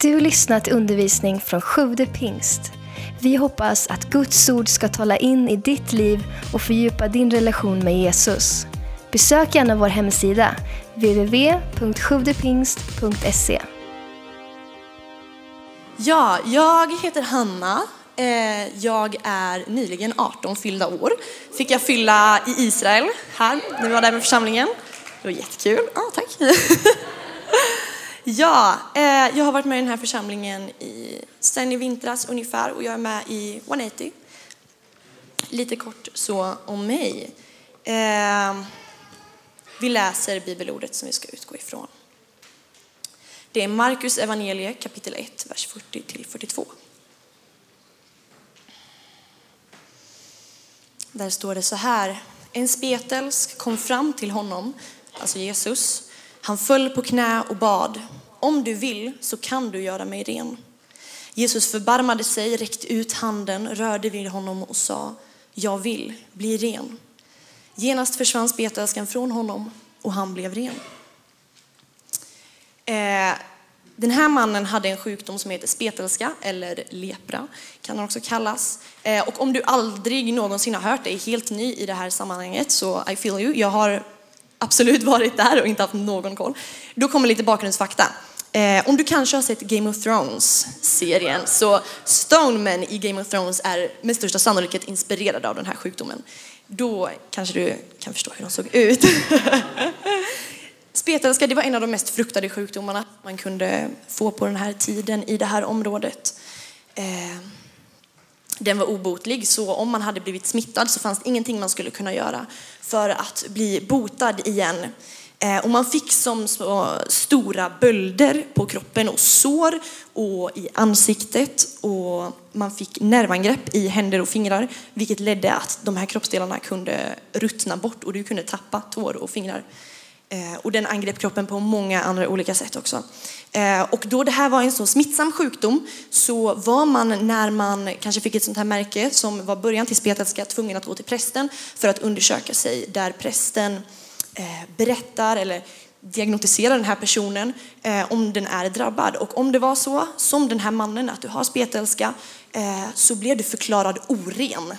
Du har lyssnat till undervisning från Sjude pingst. Vi hoppas att Guds ord ska tala in i ditt liv och fördjupa din relation med Jesus. Besök gärna vår hemsida, www.sjuvdepingst.se. Ja, jag heter Hanna. Eh, jag är nyligen 18 fyllda år. Fick jag fylla i Israel här när vi var där med församlingen. Det var jättekul. Ja, tack. Ja, eh, jag har varit med i den här församlingen i, sen i vintras ungefär och jag är med i 180. Lite kort så om mig. Eh, Vi läser bibelordet som vi ska utgå ifrån. Det är Markus evangelie kapitel 1, vers 40 till 42. Där står det så här. En spetälsk kom fram till honom, alltså Jesus. Han föll på knä och bad. Om du vill så kan du göra mig ren. Jesus förbarmade sig, räckte ut handen, rörde vid honom och sa, jag vill, bli ren. Genast försvann spetälskan från honom och han blev ren. Eh, den här mannen hade en sjukdom som heter spetälska eller lepra kan den också kallas. Eh, och om du aldrig någonsin har hört det, är helt ny i det här sammanhanget så I feel you. Jag har absolut varit där och inte haft någon koll. Då kommer lite bakgrundsfakta. Eh, om du kanske har sett Game of Thrones-serien så Stoneman i Game of Thrones är med största sannolikhet inspirerade av den här sjukdomen. Då kanske du kan förstå hur de såg ut. Spetälska det var en av de mest fruktade sjukdomarna man kunde få på den här tiden i det här området. Eh, den var obotlig, så om man hade blivit smittad så fanns det ingenting man skulle kunna göra för att bli botad igen. Eh, och man fick som så stora bölder på kroppen och sår och i ansiktet och man fick nervangrepp i händer och fingrar vilket ledde att de här kroppsdelarna kunde ruttna bort och du kunde tappa tår och fingrar. Eh, och den angrep kroppen på många andra olika sätt också. Eh, och då det här var en så smittsam sjukdom så var man när man kanske fick ett sånt här märke som var början till spetälska tvungen att gå till prästen för att undersöka sig där prästen eh, berättar eller diagnostiserar den här personen eh, om den är drabbad. Och om det var så, som den här mannen, att du har spetälska eh, så blev du förklarad oren.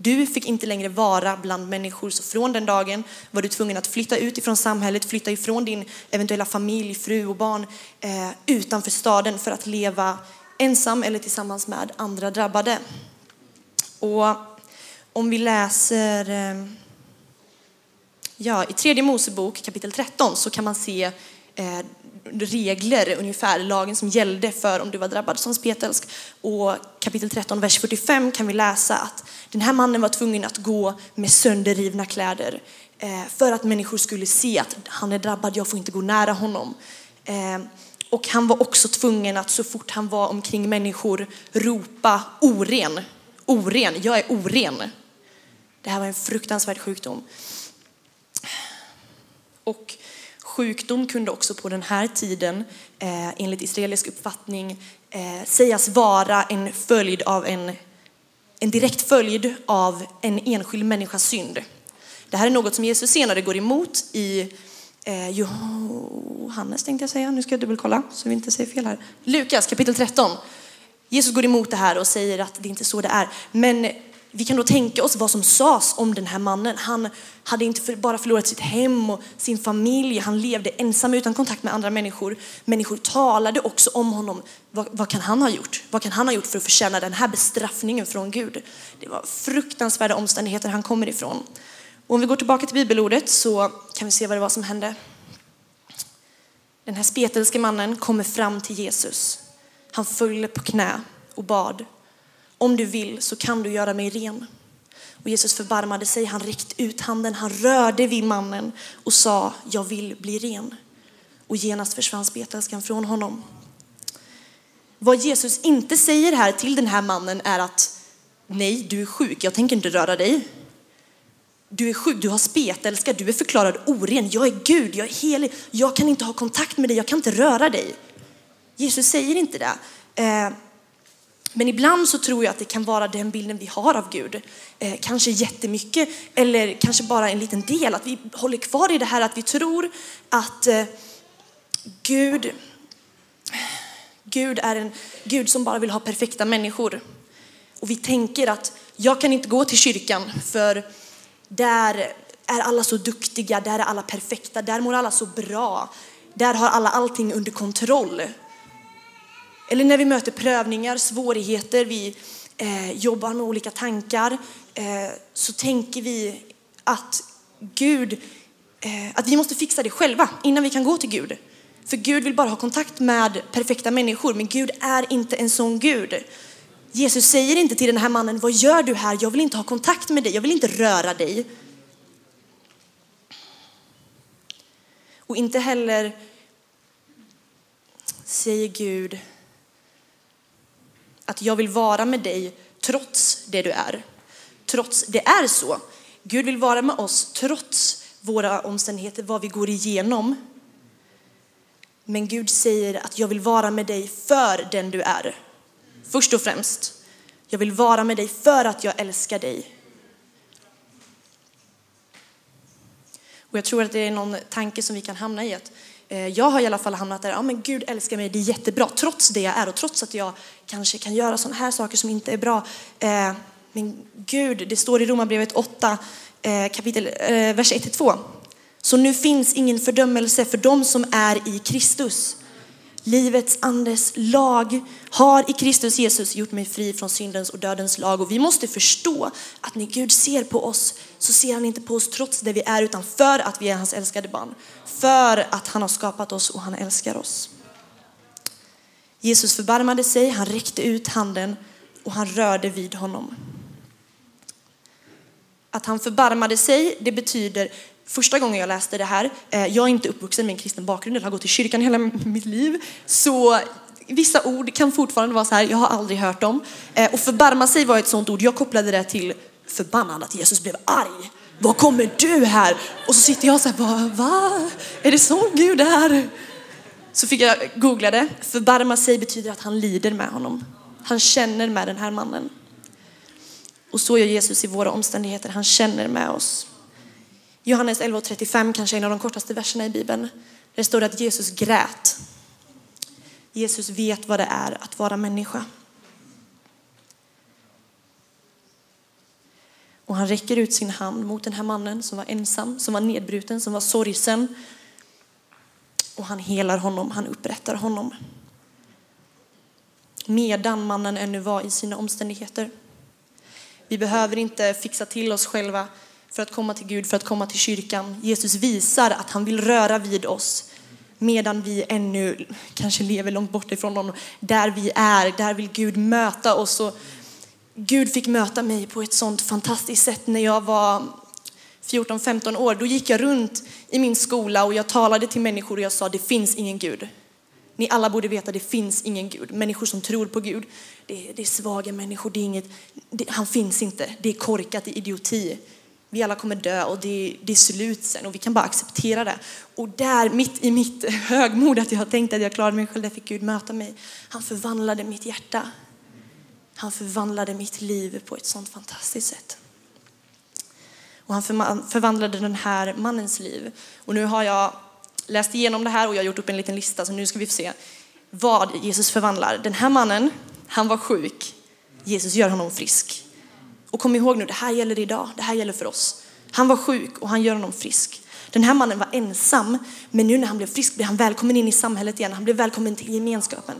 Du fick inte längre vara bland människor, så från den dagen var du tvungen att flytta ut ifrån samhället, flytta ifrån din eventuella familj, fru och barn eh, utanför staden för att leva ensam eller tillsammans med andra drabbade. Och om vi läser eh, ja, i tredje Mosebok kapitel 13 så kan man se eh, regler, ungefär lagen som gällde för om du var drabbad som spetälsk. Och kapitel 13, vers 45 kan vi läsa att den här mannen var tvungen att gå med sönderrivna kläder eh, för att människor skulle se att han är drabbad, jag får inte gå nära honom. Eh, och han var också tvungen att så fort han var omkring människor ropa oren, oren, jag är oren. Det här var en fruktansvärd sjukdom. Och sjukdom kunde också på den här tiden, eh, enligt israelisk uppfattning, eh, sägas vara en följd av en, en direkt följd av en enskild människas synd. Det här är något som Jesus senare går emot i eh, Johannes tänkte jag säga, nu ska jag dubbelkolla så vi inte säger fel här. Lukas kapitel 13. Jesus går emot det här och säger att det inte är så det är. Men vi kan då tänka oss vad som sades om den här mannen. Han hade inte för, bara förlorat sitt hem och sin familj. Han levde ensam utan kontakt med andra människor. Människor talade också om honom. Vad, vad kan han ha gjort? Vad kan han ha gjort för att förtjäna den här bestraffningen från Gud? Det var fruktansvärda omständigheter han kommer ifrån. Och om vi går tillbaka till bibelordet så kan vi se vad det var som hände. Den här spetälske mannen kommer fram till Jesus. Han föll på knä och bad. Om du vill så kan du göra mig ren. Och Jesus förbarmade sig, han räckte ut handen, han rörde vid mannen och sa, jag vill bli ren. Och genast försvann spetälskan från honom. Vad Jesus inte säger här till den här mannen är att, nej, du är sjuk, jag tänker inte röra dig. Du är sjuk, du har spetälska, du är förklarad oren, jag är Gud, jag är helig, jag kan inte ha kontakt med dig, jag kan inte röra dig. Jesus säger inte det. Eh, men ibland så tror jag att det kan vara den bilden vi har av Gud. Eh, kanske jättemycket eller kanske bara en liten del. Att vi håller kvar i det här att vi tror att eh, Gud, Gud är en Gud som bara vill ha perfekta människor. Och vi tänker att jag kan inte gå till kyrkan för där är alla så duktiga, där är alla perfekta, där mår alla så bra, där har alla allting under kontroll. Eller när vi möter prövningar, svårigheter, vi eh, jobbar med olika tankar, eh, så tänker vi att Gud, eh, att vi måste fixa det själva innan vi kan gå till Gud. För Gud vill bara ha kontakt med perfekta människor, men Gud är inte en sån Gud. Jesus säger inte till den här mannen, vad gör du här? Jag vill inte ha kontakt med dig, jag vill inte röra dig. Och inte heller säger Gud att jag vill vara med dig trots det du är. Trots det är så. Gud vill vara med oss trots våra omständigheter, vad vi går igenom. Men Gud säger att jag vill vara med dig för den du är. Först och främst. Jag vill vara med dig för att jag älskar dig. Och jag tror att det är någon tanke som vi kan hamna i att Eh, jag har i alla fall hamnat där, ja men Gud älskar mig, det är jättebra, trots det jag är och trots att jag kanske kan göra sådana här saker som inte är bra. Eh, men Gud, det står i Romarbrevet 8, eh, kapitel, vers 1-2. Så nu finns ingen fördömelse för dem som är i Kristus. Livets andes lag har i Kristus Jesus gjort mig fri från syndens och dödens lag. Och vi måste förstå att när Gud ser på oss så ser han inte på oss trots det vi är utan för att vi är hans älskade barn. För att han har skapat oss och han älskar oss. Jesus förbarmade sig, han räckte ut handen och han rörde vid honom. Att han förbarmade sig, det betyder första gången jag läste det här, eh, jag är inte uppvuxen med en kristen bakgrund, jag har gått i kyrkan hela mitt liv, så vissa ord kan fortfarande vara så här, jag har aldrig hört dem. Eh, och förbarma sig var ett sånt ord, jag kopplade det till förbannad, att Jesus blev arg. Vad kommer du här? Och så sitter jag så här, va? va? Är det så Gud är? Så fick jag googla det. Förbarma sig betyder att han lider med honom. Han känner med den här mannen. Och så gör Jesus i våra omständigheter, han känner med oss. Johannes 11.35, kanske en av de kortaste verserna i Bibeln. Det står att Jesus grät. Jesus vet vad det är att vara människa. Och han räcker ut sin hand mot den här mannen som var ensam, som var nedbruten, som var sorgsen. Och han helar honom, han upprättar honom. Medan mannen ännu var i sina omständigheter. Vi behöver inte fixa till oss själva för att komma till Gud, för att komma till kyrkan. Jesus visar att han vill röra vid oss medan vi ännu kanske lever långt bort ifrån honom. Där vi är, där vill Gud möta oss. Och Gud fick möta mig på ett sånt fantastiskt sätt när jag var 14-15 år. Då gick jag runt i min skola och jag talade till människor och jag sa det finns ingen Gud. Ni alla borde veta det finns ingen Gud. Människor som tror på Gud, det är, det är svaga människor, det är inget, det, han finns inte. Det är korkat, det är idioti. Vi alla kommer dö och det, det är slut sen och vi kan bara acceptera det. Och där, mitt i mitt högmod, att jag tänkte att jag klarade mig själv, där fick Gud möta mig. Han förvandlade mitt hjärta. Han förvandlade mitt liv på ett sånt fantastiskt sätt. Och han förvandlade den här mannens liv. Och nu har jag läst igenom det här och jag har gjort upp en liten lista, så nu ska vi få se vad Jesus förvandlar. Den här mannen, han var sjuk. Jesus gör honom frisk. Och kom ihåg nu, det här gäller idag, det här gäller för oss. Han var sjuk och han gör honom frisk. Den här mannen var ensam, men nu när han blev frisk blev han välkommen in i samhället igen. Han blev välkommen till gemenskapen.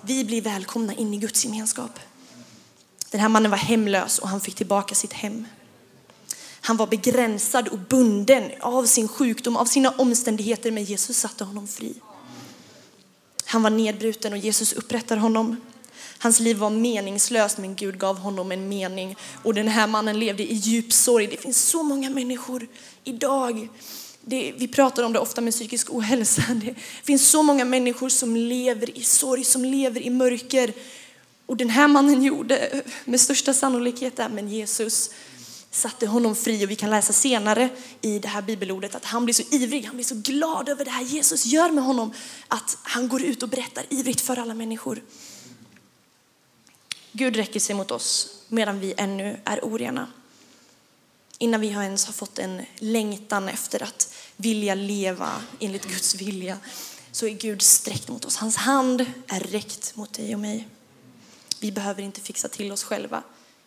Vi blir välkomna in i Guds gemenskap. Den här mannen var hemlös och han fick tillbaka sitt hem. Han var begränsad och bunden av sin sjukdom, av sina omständigheter, men Jesus satte honom fri. Han var nedbruten och Jesus upprättar honom. Hans liv var meningslöst men Gud gav honom en mening. Och den här mannen levde i djup sorg. Det finns så många människor idag. Det, vi pratar om det ofta med psykisk ohälsa. Det finns så många människor som lever i sorg, som lever i mörker. Och den här mannen gjorde med största sannolikhet det, men Jesus satte honom fri och vi kan läsa senare i det här bibelordet att han blir så ivrig, han blir så glad över det här Jesus gör med honom att han går ut och berättar ivrigt för alla människor. Gud räcker sig mot oss medan vi ännu är orena. Innan vi ens har fått en längtan efter att vilja leva enligt Guds vilja så är Gud sträckt mot oss. Hans hand är räckt mot dig och mig. Vi behöver inte fixa till oss själva.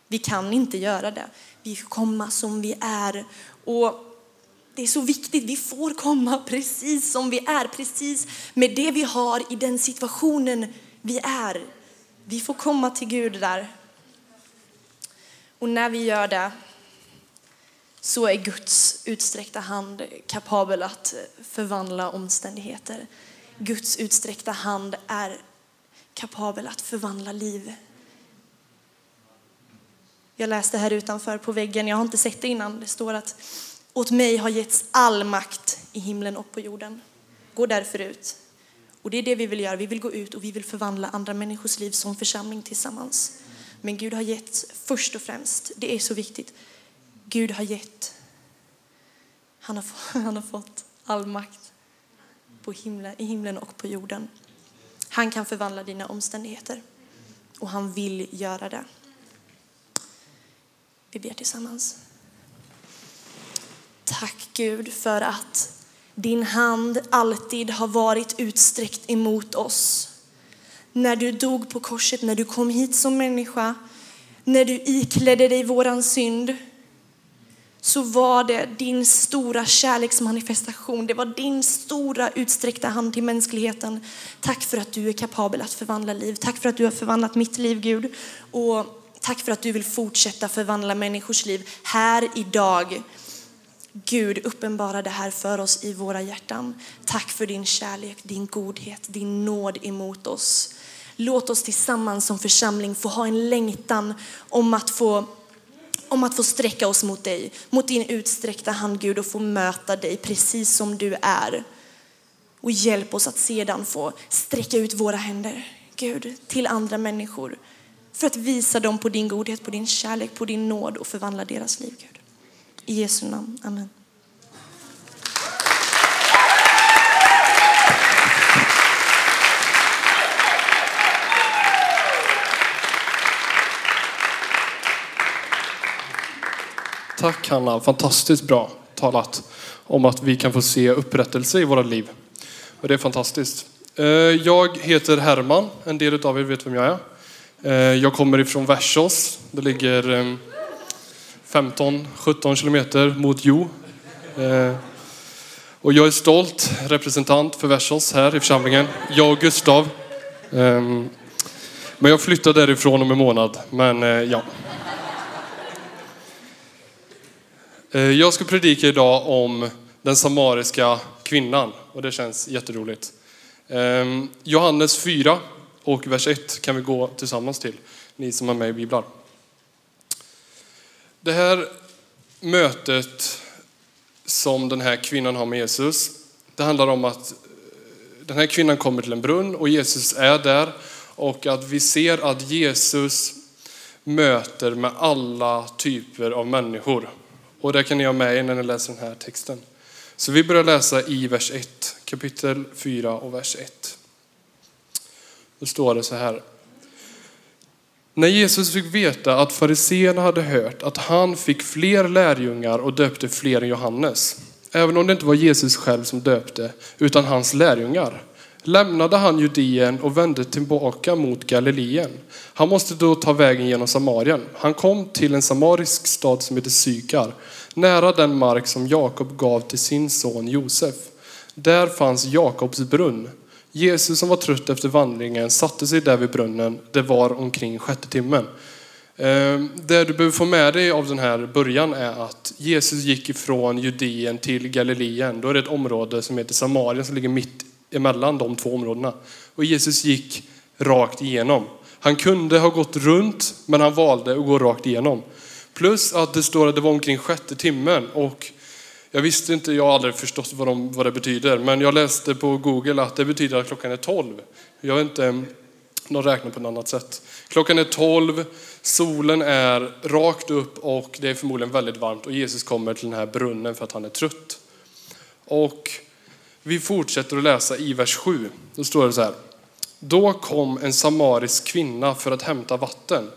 Vi kan inte göra det. Vi får komma som vi är. Och det är så viktigt, vi får komma precis som vi är, precis med det vi har i den situationen vi är. Vi får komma till Gud där. Och när vi gör det så är Guds utsträckta hand kapabel att förvandla omständigheter. Guds utsträckta hand är kapabel att förvandla liv. Jag läste här utanför på väggen, jag har inte sett det innan, det står att åt mig har getts all makt i himlen och på jorden. Gå därför ut. Och det är det vi vill göra, vi vill gå ut och vi vill förvandla andra människors liv som församling tillsammans. Men Gud har gett först och främst, det är så viktigt, Gud har gett, han har, han har fått all makt på himlen, i himlen och på jorden. Han kan förvandla dina omständigheter och han vill göra det. Vi ber tillsammans. Tack Gud för att din hand alltid har varit utsträckt emot oss. När du dog på korset, när du kom hit som människa, när du iklädde dig våran synd, så var det din stora kärleksmanifestation. Det var din stora utsträckta hand till mänskligheten. Tack för att du är kapabel att förvandla liv. Tack för att du har förvandlat mitt liv, Gud. Och tack för att du vill fortsätta förvandla människors liv här idag. Gud, uppenbara det här för oss i våra hjärtan. Tack för din kärlek, din godhet, din nåd emot oss. Låt oss tillsammans som församling få ha en längtan om att få om att få sträcka oss mot dig, mot din utsträckta hand Gud och få möta dig precis som du är. Och hjälp oss att sedan få sträcka ut våra händer, Gud, till andra människor. För att visa dem på din godhet, på din kärlek, på din nåd och förvandla deras liv, Gud. I Jesu namn. Amen. Tack Hanna, fantastiskt bra talat om att vi kan få se upprättelse i våra liv. Och det är fantastiskt. Eh, jag heter Herman, en del av er vet vem jag är. Eh, jag kommer ifrån Versås. det ligger ehm, 15-17 kilometer mot Jo. Eh, och jag är stolt representant för Versos här i församlingen, jag och Gustav. Ehm, men jag flyttar därifrån om en månad, men eh, ja. Eh, jag ska predika idag om den samariska kvinnan och det känns jätteroligt. Ehm, Johannes 4 och vers 1 kan vi gå tillsammans till, ni som har med i biblar. Det här mötet som den här kvinnan har med Jesus, det handlar om att eh, den här kvinnan kommer till en brunn och Jesus är där och att vi ser att Jesus möter med alla typer av människor. Och det kan ni ha med er när ni läser den här texten. Så vi börjar läsa i vers 1, kapitel 4 och vers 1. Då står det så här. När Jesus fick veta att fariseerna hade hört att han fick fler lärjungar och döpte fler än Johannes, även om det inte var Jesus själv som döpte, utan hans lärjungar, lämnade han Judeen och vände tillbaka mot Galileen. Han måste då ta vägen genom Samarien. Han kom till en samarisk stad som heter Sykar, nära den mark som Jakob gav till sin son Josef. Där fanns Jakobs brunn. Jesus som var trött efter vandringen satte sig där vid brunnen. Det var omkring sjätte timmen. Ehm, det du behöver få med dig av den här början är att Jesus gick ifrån Judeen till Galileen. Då är det ett område som heter Samarien som ligger mitt emellan de två områdena. Och Jesus gick rakt igenom. Han kunde ha gått runt, men han valde att gå rakt igenom. Plus att det står att det var omkring sjätte timmen och jag visste inte, jag har aldrig förstått vad, de, vad det betyder, men jag läste på Google att det betyder att klockan är tolv. Jag vet inte, de räknar på ett annat sätt. Klockan är tolv, solen är rakt upp och det är förmodligen väldigt varmt och Jesus kommer till den här brunnen för att han är trött. Och vi fortsätter att läsa i vers 7. Då står det så här. Då kom en samarisk kvinna för att hämta vatten.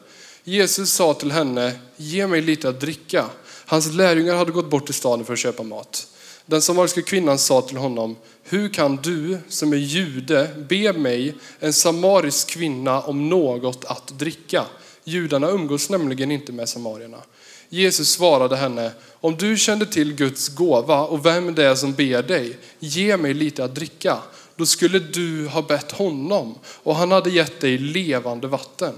Jesus sa till henne, ge mig lite att dricka. Hans lärjungar hade gått bort till staden för att köpa mat. Den samariska kvinnan sa till honom, hur kan du som är jude be mig, en samarisk kvinna, om något att dricka? Judarna umgås nämligen inte med samarierna. Jesus svarade henne, om du kände till Guds gåva och vem det är som ber dig, ge mig lite att dricka. Då skulle du ha bett honom och han hade gett dig levande vatten.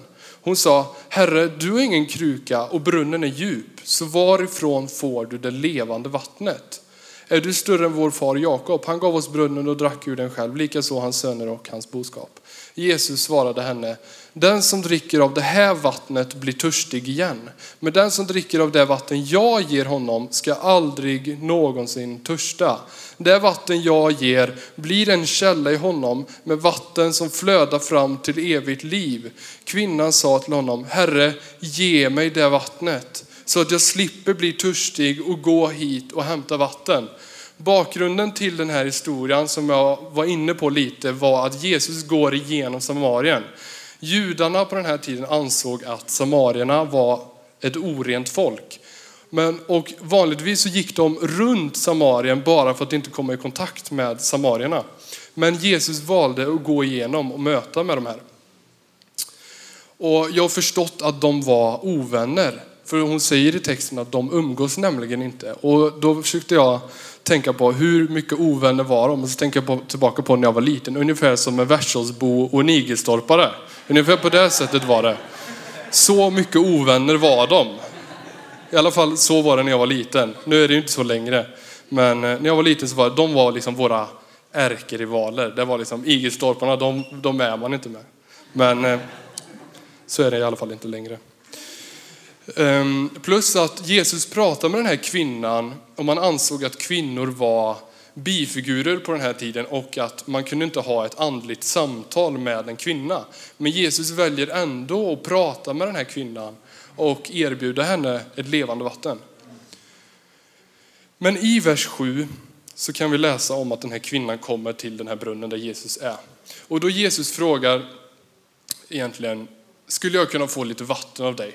Hon sa, Herre, du har ingen kruka och brunnen är djup, så varifrån får du det levande vattnet? Är du större än vår far Jakob? Han gav oss brunnen och drack ur den själv, likaså hans söner och hans boskap. Jesus svarade henne, den som dricker av det här vattnet blir törstig igen. Men den som dricker av det vatten jag ger honom ska aldrig någonsin törsta. Det vatten jag ger blir en källa i honom med vatten som flödar fram till evigt liv. Kvinnan sa till honom, Herre, ge mig det vattnet så att jag slipper bli törstig och gå hit och hämta vatten. Bakgrunden till den här historien som jag var inne på lite var att Jesus går igenom Samarien. Judarna på den här tiden ansåg att samarierna var ett orent folk. Men, och vanligtvis så gick de runt Samarien bara för att inte komma i kontakt med samarierna. Men Jesus valde att gå igenom och möta med de här. Och jag har förstått att de var ovänner. För hon säger i texten att de umgås nämligen inte. Och då försökte jag tänka på hur mycket ovänner var de? Och så tänker jag på, tillbaka på när jag var liten. Ungefär som en Värsholsbo och en igelstorpare. Ungefär på det sättet var det. Så mycket ovänner var de. I alla fall så var det när jag var liten. Nu är det ju inte så längre. Men eh, när jag var liten så var de var liksom våra ärkerivaler. Det var liksom Igelstolparna, de, de är man inte med. Men eh, så är det i alla fall inte längre. Ehm, plus att Jesus pratade med den här kvinnan och man ansåg att kvinnor var bifigurer på den här tiden och att man kunde inte ha ett andligt samtal med en kvinna. Men Jesus väljer ändå att prata med den här kvinnan och erbjuda henne ett levande vatten. Men i vers 7 så kan vi läsa om att den här kvinnan kommer till den här brunnen där Jesus är. Och då Jesus frågar egentligen, skulle jag kunna få lite vatten av dig?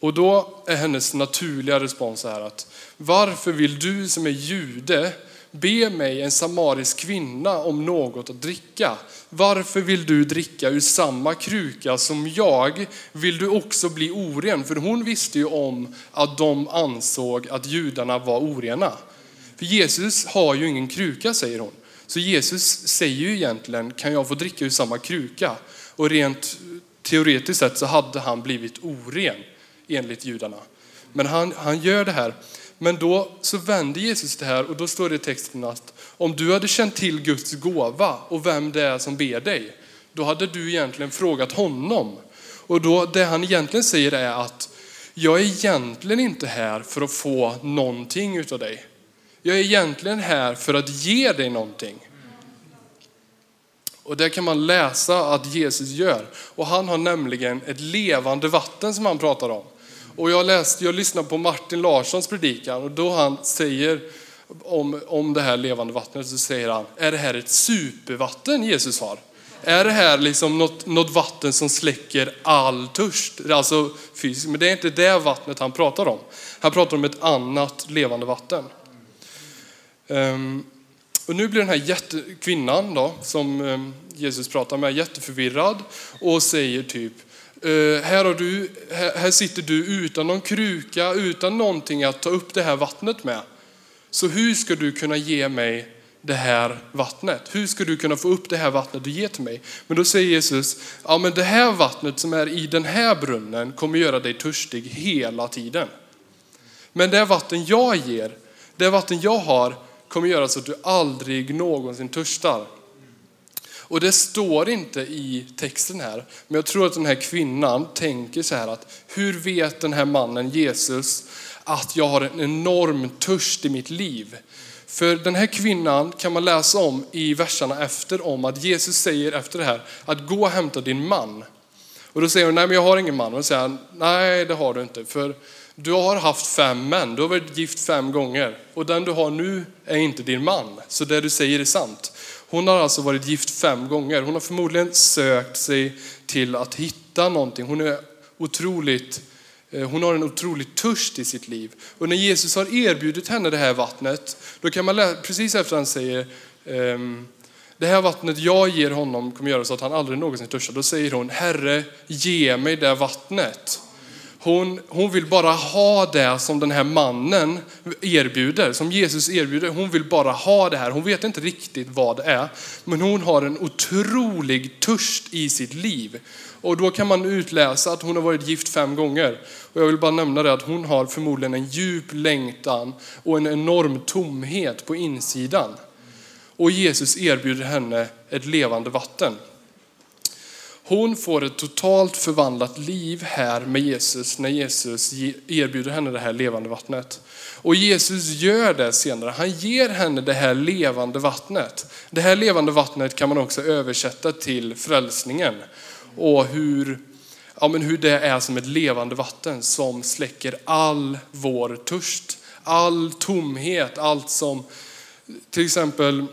Och då är hennes naturliga respons så här att varför vill du som är jude be mig, en samarisk kvinna, om något att dricka? Varför vill du dricka ur samma kruka som jag? Vill du också bli oren? För hon visste ju om att de ansåg att judarna var orena. För Jesus har ju ingen kruka, säger hon. Så Jesus säger ju egentligen, kan jag få dricka ur samma kruka? Och rent teoretiskt sett så hade han blivit oren enligt judarna. Men han, han gör det här. Men då så vänder Jesus det här och då står det i texten att om du hade känt till Guds gåva och vem det är som ber dig, då hade du egentligen frågat honom. Och då, det han egentligen säger är att jag är egentligen inte här för att få någonting utav dig. Jag är egentligen här för att ge dig någonting. Och det kan man läsa att Jesus gör. Och han har nämligen ett levande vatten som han pratar om. Och jag, läste, jag lyssnade på Martin Larssons predikan och då han säger om, om det här levande vattnet så säger han, är det här ett supervatten Jesus har? Är det här liksom något, något vatten som släcker all törst? Alltså fysiskt, men det är inte det vattnet han pratar om. Han pratar om ett annat levande vatten. Um, och nu blir den här jätte, kvinnan då, som um, Jesus pratar med jätteförvirrad och säger typ, Eh, här, har du, här, sitter du utan någon kruka, utan någonting att ta upp det här vattnet med. Så hur ska du kunna ge mig det här vattnet? Hur ska du kunna få upp det här vattnet du ger till mig? Men då säger Jesus, ja men det här vattnet som är i den här brunnen kommer göra dig törstig hela tiden. Men det vatten jag ger, det vatten jag har kommer göra så att du aldrig någonsin törstar. Och det står inte i texten här, men jag tror att den här kvinnan tänker så här att hur vet den här mannen Jesus att jag har en enorm törst i mitt liv? För den här kvinnan kan man läsa om i verserna efter om att Jesus säger efter det här att gå och hämta din man. Och då säger hon, nej men jag har ingen man. Och då säger han, nej det har du inte. För du har haft fem män, du har varit gift fem gånger. Och den du har nu är inte din man. Så det du säger är sant. Hon har alltså varit gift fem gånger. Hon har förmodligen sökt sig till att hitta någonting. Hon är otroligt eh, Hon har en otrolig törst i sitt liv. Och när Jesus har erbjudit henne det här vattnet, då kan man läsa, precis efter han säger ehm, det här vattnet jag ger honom kommer göra så att han aldrig någonsin törstar. Då säger hon, Herre, ge mig det vattnet. Hon, hon vill bara ha det som den här mannen erbjuder, som Jesus erbjuder. Hon vill bara ha det här. Hon vet inte riktigt vad det är. Men hon har en otrolig törst i sitt liv. Och då kan man utläsa att hon har varit gift fem gånger. Och jag vill bara nämna det att hon har förmodligen en djup längtan och en enorm tomhet på insidan. Och Jesus erbjuder henne ett levande vatten. Hon får ett totalt förvandlat liv här med Jesus när Jesus erbjuder henne det här levande vattnet. Och Jesus gör det senare. Han ger henne det här levande vattnet. Det här levande vattnet kan man också översätta till frälsningen. Och hur, ja, men hur det är som ett levande vatten som släcker all vår törst. All tomhet, allt som till exempel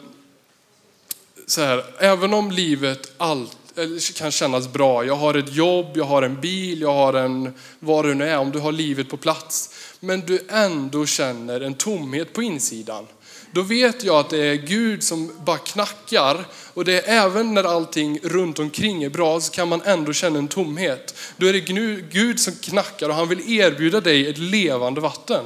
så här, även om livet alltid Eh, kan kännas bra. Jag har ett jobb, jag har en bil, jag har en, vad det nu är, om du har livet på plats. Men du ändå känner en tomhet på insidan. Då vet jag att det är Gud som bara knackar och det är även när allting runt omkring är bra så kan man ändå känna en tomhet. Då är det Gud som knackar och han vill erbjuda dig ett levande vatten.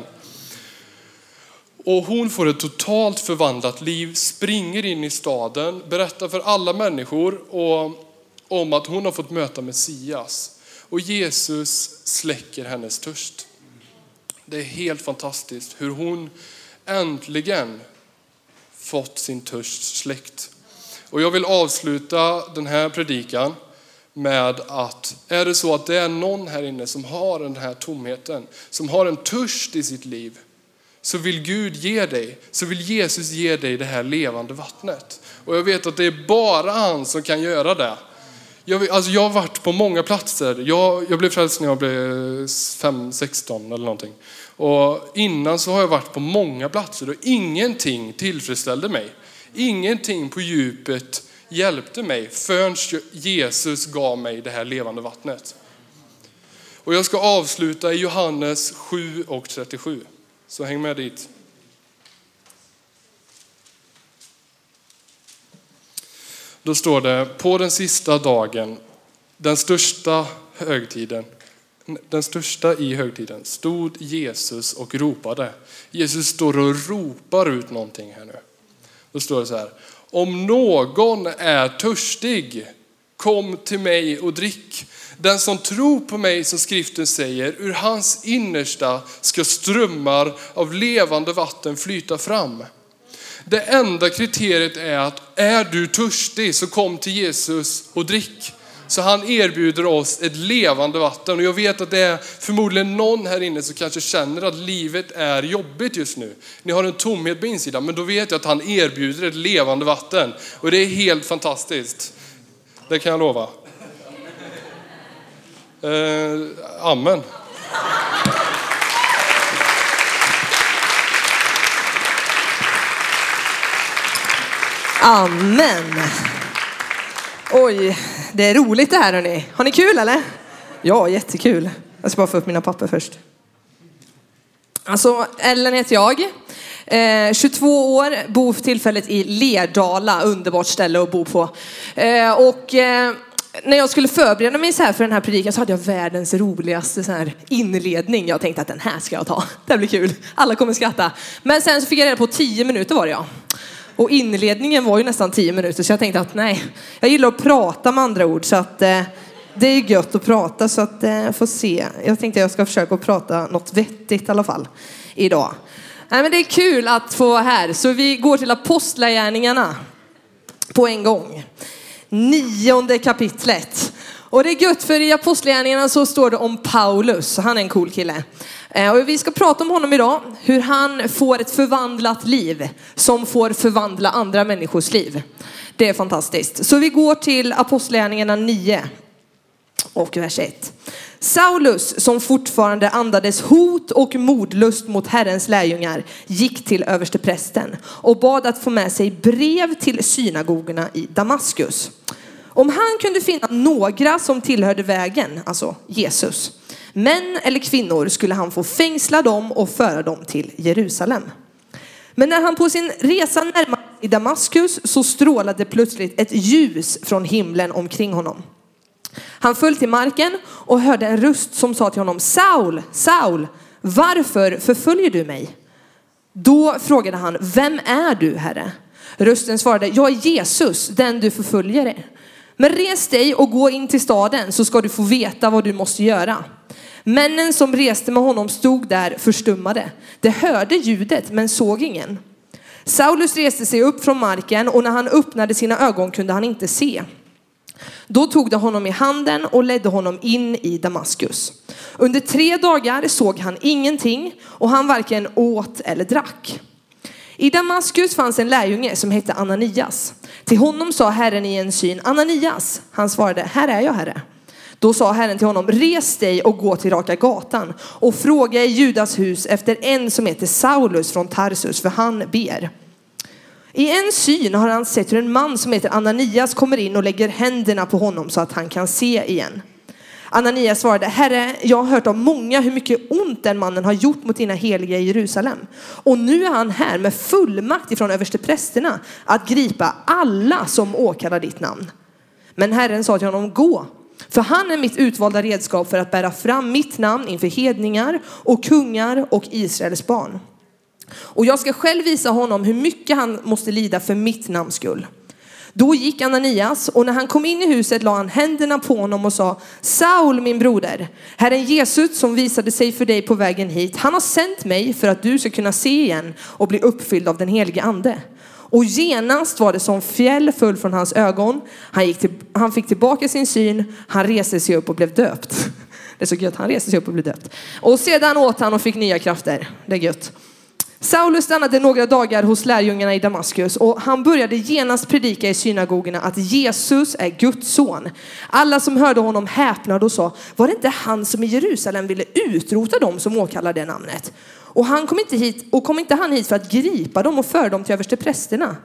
Och hon får ett totalt förvandlat liv, springer in i staden, berättar för alla människor och, om att hon har fått möta Messias. Och Jesus släcker hennes törst. Det är helt fantastiskt hur hon äntligen fått sin törst släckt. Och jag vill avsluta den här predikan med att är det så att det är någon här inne som har den här tomheten, som har en törst i sitt liv, så vill Gud ge dig, så vill Jesus ge dig det här levande vattnet. Och jag vet att det är bara han som kan göra det. Jag, alltså jag har varit på många platser. Jag, jag blev frälst när jag blev 5, 16 eller någonting. Och innan så har jag varit på många platser och ingenting tillfredsställde mig. Ingenting på djupet hjälpte mig förrän Jesus gav mig det här levande vattnet. Och jag ska avsluta i Johannes 7 och 37. Så häng med dit. Då står det, på den sista dagen, den största högtiden, den största i högtiden, stod Jesus och ropade. Jesus står och ropar ut någonting här nu. Då står det så här, om någon är törstig, kom till mig och drick. Den som tror på mig, som skriften säger, ur hans innersta ska strömmar av levande vatten flyta fram. Det enda kriteriet är att är du törstig så kom till Jesus och drick. Så han erbjuder oss ett levande vatten. Och jag vet att det är förmodligen någon här inne som kanske känner att livet är jobbigt just nu. Ni har en tomhet på insidan, men då vet jag att han erbjuder ett levande vatten. Och det är helt fantastiskt. Det kan jag lova. Eh, amen. Amen. Oj, det är roligt det här hörni. Har ni kul eller? Ja, jättekul. Jag ska bara få upp mina papper först. Alltså, Ellen heter jag. Eh, 22 år, bor för tillfället i Lerdala, underbart ställe att bo på. Eh, och eh, när jag skulle förbereda mig så här för den här predikan så hade jag världens roligaste så här inledning. Jag tänkte att den här ska jag ta. Det här blir kul. Alla kommer skratta. Men sen så fick jag reda på 10 minuter var det ja. Och inledningen var ju nästan 10 minuter så jag tänkte att nej, jag gillar att prata med andra ord så att eh, det är gött att prata så att eh, får se. Jag tänkte att jag ska försöka att prata något vettigt i alla fall idag. Nej, men det är kul att få vara här så vi går till apostlagärningarna på en gång nionde kapitlet. Och det är gött för i Apostlagärningarna så står det om Paulus, han är en cool kille. Eh, och vi ska prata om honom idag, hur han får ett förvandlat liv som får förvandla andra människors liv. Det är fantastiskt. Så vi går till Apostlagärningarna 9 och vers 1. Saulus, som fortfarande andades hot och modlust mot Herrens lärjungar, gick till översteprästen och bad att få med sig brev till synagogorna i Damaskus. Om han kunde finna några som tillhörde vägen, alltså Jesus, Män eller kvinnor skulle han få fängsla dem och föra dem till Jerusalem. Men när han på sin resa närmade i Damaskus så strålade plötsligt ett ljus från himlen omkring honom. Han föll till marken och hörde en röst som sa till honom Saul, Saul, varför förföljer du mig? Då frågade han, vem är du herre? Rösten svarade, jag är Jesus, den du förföljer. Men res dig och gå in till staden så ska du få veta vad du måste göra. Männen som reste med honom stod där förstummade. De hörde ljudet men såg ingen. Saulus reste sig upp från marken och när han öppnade sina ögon kunde han inte se. Då tog de honom i handen och ledde honom in i Damaskus. Under tre dagar såg han ingenting och han varken åt eller drack. I Damaskus fanns en lärjunge som hette Ananias. Till honom sa Herren i en syn, Ananias. Han svarade, här är jag Herre. Då sa Herren till honom, res dig och gå till Raka gatan och fråga i Judas hus efter en som heter Saulus från Tarsus, för han ber. I en syn har han sett hur en man som heter Ananias kommer in och lägger händerna på honom så att han kan se igen. Ananias svarade, Herre, jag har hört av många hur mycket ont den mannen har gjort mot dina heliga i Jerusalem. Och nu är han här med fullmakt ifrån översteprästerna att gripa alla som åkallar ditt namn. Men Herren sa till honom, gå, för han är mitt utvalda redskap för att bära fram mitt namn inför hedningar och kungar och Israels barn. Och jag ska själv visa honom hur mycket han måste lida för mitt namns skull. Då gick Ananias och när han kom in i huset la han händerna på honom och sa Saul min broder, Herren Jesus som visade sig för dig på vägen hit, han har sänt mig för att du ska kunna se igen och bli uppfylld av den helige ande. Och genast var det som fjäll föll från hans ögon. Han, gick till, han fick tillbaka sin syn, han reste sig upp och blev döpt. Det är så gött, han reste sig upp och blev döpt. Och sedan åt han och fick nya krafter. Det är gött. Saulus stannade några dagar hos lärjungarna i Damaskus och han började genast predika i synagogorna att Jesus är Guds son. Alla som hörde honom häpnade och sa, var det inte han som i Jerusalem ville utrota dem som åkallar det namnet? Och, han kom inte hit, och kom inte han hit för att gripa dem och föra dem till översteprästerna?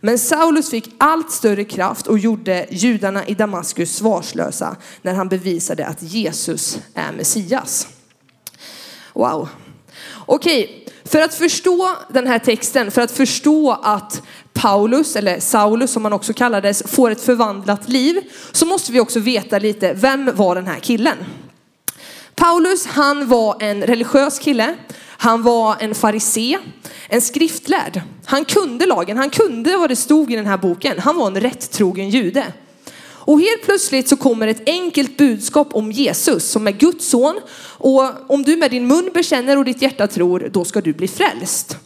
Men Saulus fick allt större kraft och gjorde judarna i Damaskus svarslösa när han bevisade att Jesus är Messias. Wow. Okej, för att förstå den här texten, för att förstå att Paulus, eller Saulus som han också kallades, får ett förvandlat liv, så måste vi också veta lite, vem var den här killen? Paulus, han var en religiös kille. Han var en farisé, en skriftlärd. Han kunde lagen, han kunde vad det stod i den här boken. Han var en rättrogen jude. Och helt plötsligt så kommer ett enkelt budskap om Jesus som är Guds son. Och om du med din mun bekänner och ditt hjärta tror, då ska du bli frälst.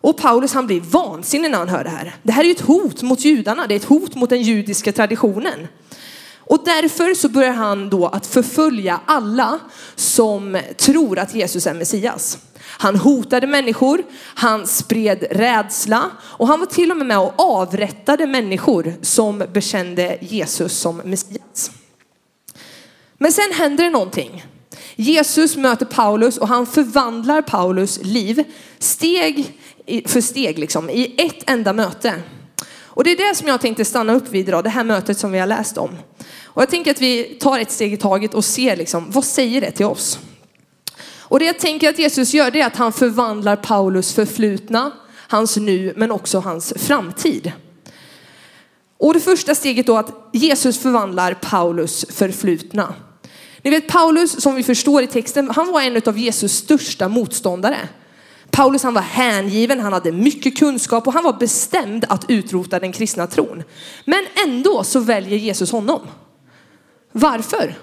Och Paulus han blir vansinnig när han hör det här. Det här är ju ett hot mot judarna, det är ett hot mot den judiska traditionen. Och därför så börjar han då att förfölja alla som tror att Jesus är Messias. Han hotade människor, han spred rädsla och han var till och med med och avrättade människor som bekände Jesus som Messias. Men sen händer det någonting. Jesus möter Paulus och han förvandlar Paulus liv steg för steg liksom, i ett enda möte. Och det är det som jag tänkte stanna upp vid idag, det här mötet som vi har läst om. Och jag tänker att vi tar ett steg i taget och ser liksom, vad säger det till oss? Och det jag tänker att Jesus gör det är att han förvandlar Paulus förflutna, hans nu men också hans framtid. Och det första steget då att Jesus förvandlar Paulus förflutna. Ni vet Paulus som vi förstår i texten, han var en av Jesus största motståndare. Paulus han var hängiven, han hade mycket kunskap och han var bestämd att utrota den kristna tron. Men ändå så väljer Jesus honom. Varför?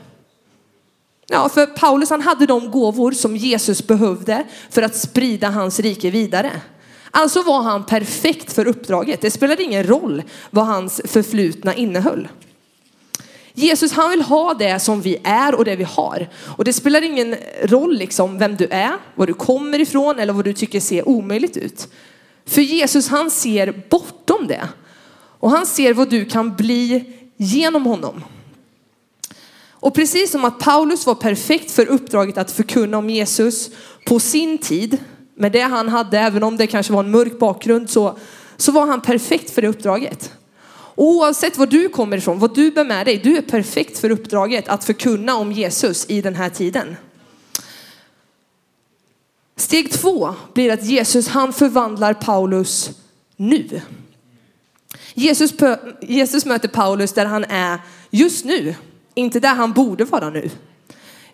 Ja, för Paulus han hade de gåvor som Jesus behövde för att sprida hans rike vidare. Alltså var han perfekt för uppdraget. Det spelade ingen roll vad hans förflutna innehöll. Jesus han vill ha det som vi är och det vi har. Och det spelar ingen roll liksom vem du är, var du kommer ifrån eller vad du tycker ser omöjligt ut. För Jesus han ser bortom det. Och han ser vad du kan bli genom honom. Och precis som att Paulus var perfekt för uppdraget att förkunna om Jesus på sin tid, med det han hade, även om det kanske var en mörk bakgrund, så, så var han perfekt för det uppdraget. Oavsett var du kommer ifrån, vad du bär med dig, du är perfekt för uppdraget att förkunna om Jesus i den här tiden. Steg två blir att Jesus han förvandlar Paulus nu. Jesus, Jesus möter Paulus där han är just nu, inte där han borde vara nu.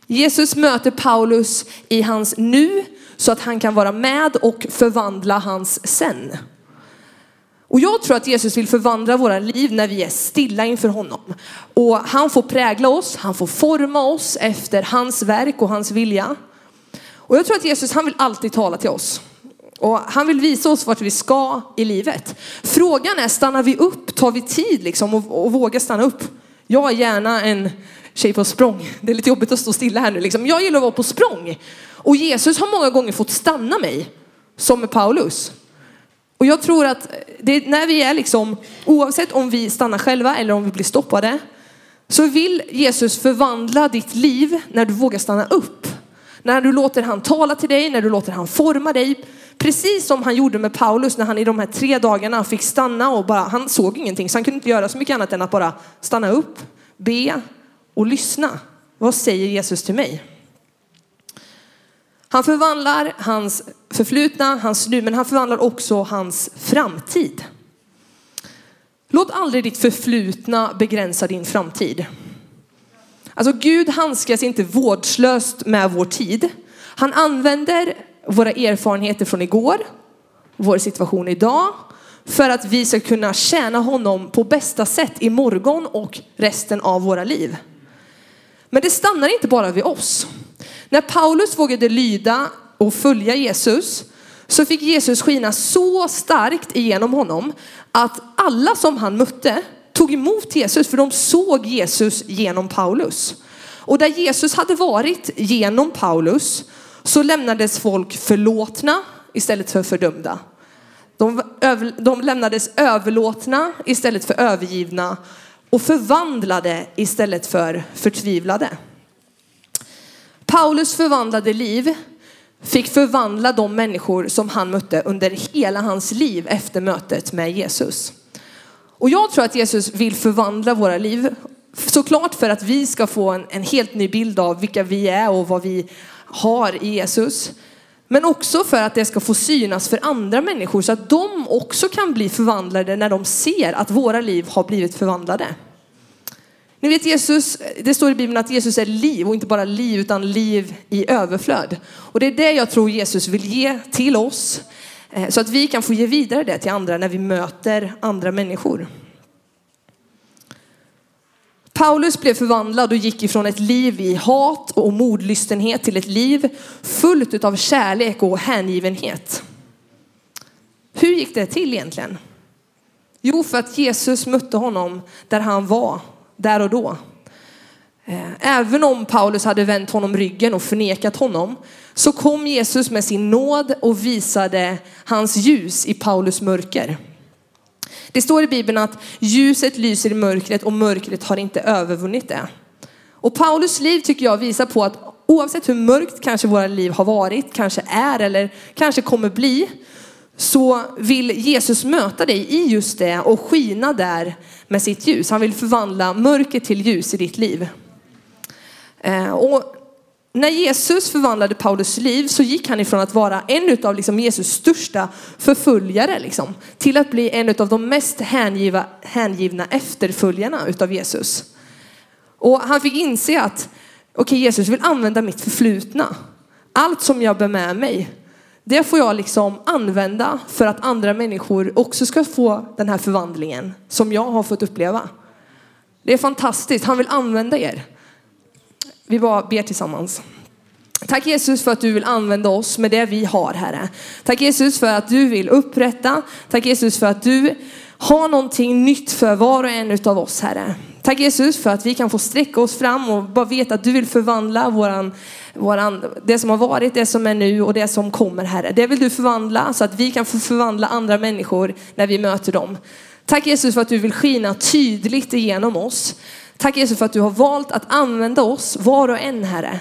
Jesus möter Paulus i hans nu så att han kan vara med och förvandla hans sen. Och jag tror att Jesus vill förvandla våra liv när vi är stilla inför honom. Och han får prägla oss, han får forma oss efter hans verk och hans vilja. Och jag tror att Jesus han vill alltid tala till oss. Och han vill visa oss vart vi ska i livet. Frågan är, stannar vi upp? Tar vi tid liksom och, och vågar stanna upp? Jag är gärna en tjej på språng. Det är lite jobbigt att stå stilla här nu liksom. Jag gillar att vara på språng. Och Jesus har många gånger fått stanna mig, som med Paulus. Och jag tror att det, när vi är liksom, oavsett om vi stannar själva eller om vi blir stoppade, så vill Jesus förvandla ditt liv när du vågar stanna upp. När du låter han tala till dig, när du låter han forma dig. Precis som han gjorde med Paulus när han i de här tre dagarna fick stanna och bara, han såg ingenting så han kunde inte göra så mycket annat än att bara stanna upp, be och lyssna. Vad säger Jesus till mig? Han förvandlar hans förflutna, hans nu, men han förvandlar också hans framtid. Låt aldrig ditt förflutna begränsa din framtid. Alltså Gud handskas inte vårdslöst med vår tid. Han använder våra erfarenheter från igår, vår situation idag, för att vi ska kunna tjäna honom på bästa sätt i morgon och resten av våra liv. Men det stannar inte bara vid oss. När Paulus vågade lyda och följa Jesus så fick Jesus skina så starkt igenom honom att alla som han mötte tog emot Jesus för de såg Jesus genom Paulus. Och där Jesus hade varit genom Paulus så lämnades folk förlåtna istället för fördömda. De, de lämnades överlåtna istället för övergivna och förvandlade istället för förtvivlade. Paulus förvandlade liv fick förvandla de människor som han mötte under hela hans liv efter mötet med Jesus. Och jag tror att Jesus vill förvandla våra liv, såklart för att vi ska få en, en helt ny bild av vilka vi är och vad vi har i Jesus. Men också för att det ska få synas för andra människor så att de också kan bli förvandlade när de ser att våra liv har blivit förvandlade. Ni vet Jesus, det står i Bibeln att Jesus är liv och inte bara liv utan liv i överflöd. Och det är det jag tror Jesus vill ge till oss eh, så att vi kan få ge vidare det till andra när vi möter andra människor. Paulus blev förvandlad och gick ifrån ett liv i hat och mordlystenhet till ett liv fullt av kärlek och hängivenhet. Hur gick det till egentligen? Jo, för att Jesus mötte honom där han var där och då. Eh, även om Paulus hade vänt honom ryggen och förnekat honom så kom Jesus med sin nåd och visade hans ljus i Paulus mörker. Det står i Bibeln att ljuset lyser i mörkret och mörkret har inte övervunnit det. Och Paulus liv tycker jag visar på att oavsett hur mörkt kanske våra liv har varit, kanske är eller kanske kommer bli, så vill Jesus möta dig i just det och skina där med sitt ljus. Han vill förvandla mörker till ljus i ditt liv. Eh, och när Jesus förvandlade Paulus liv så gick han ifrån att vara en av liksom Jesus största förföljare liksom, till att bli en av de mest hängiva, hängivna efterföljarna utav Jesus. Och han fick inse att okej, okay, Jesus vill använda mitt förflutna. Allt som jag bär med mig det får jag liksom använda för att andra människor också ska få den här förvandlingen som jag har fått uppleva. Det är fantastiskt. Han vill använda er. Vi bara ber tillsammans. Tack Jesus för att du vill använda oss med det vi har, Herre. Tack Jesus för att du vill upprätta. Tack Jesus för att du har någonting nytt för var och en av oss, Herre. Tack Jesus för att vi kan få sträcka oss fram och bara veta att du vill förvandla våran, våran, det som har varit, det som är nu och det som kommer Herre. Det vill du förvandla så att vi kan få förvandla andra människor när vi möter dem. Tack Jesus för att du vill skina tydligt igenom oss. Tack Jesus för att du har valt att använda oss var och en Herre.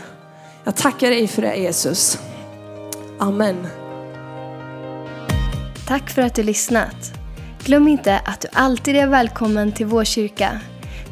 Jag tackar dig för det Jesus. Amen. Tack för att du lyssnat. Glöm inte att du alltid är välkommen till vår kyrka.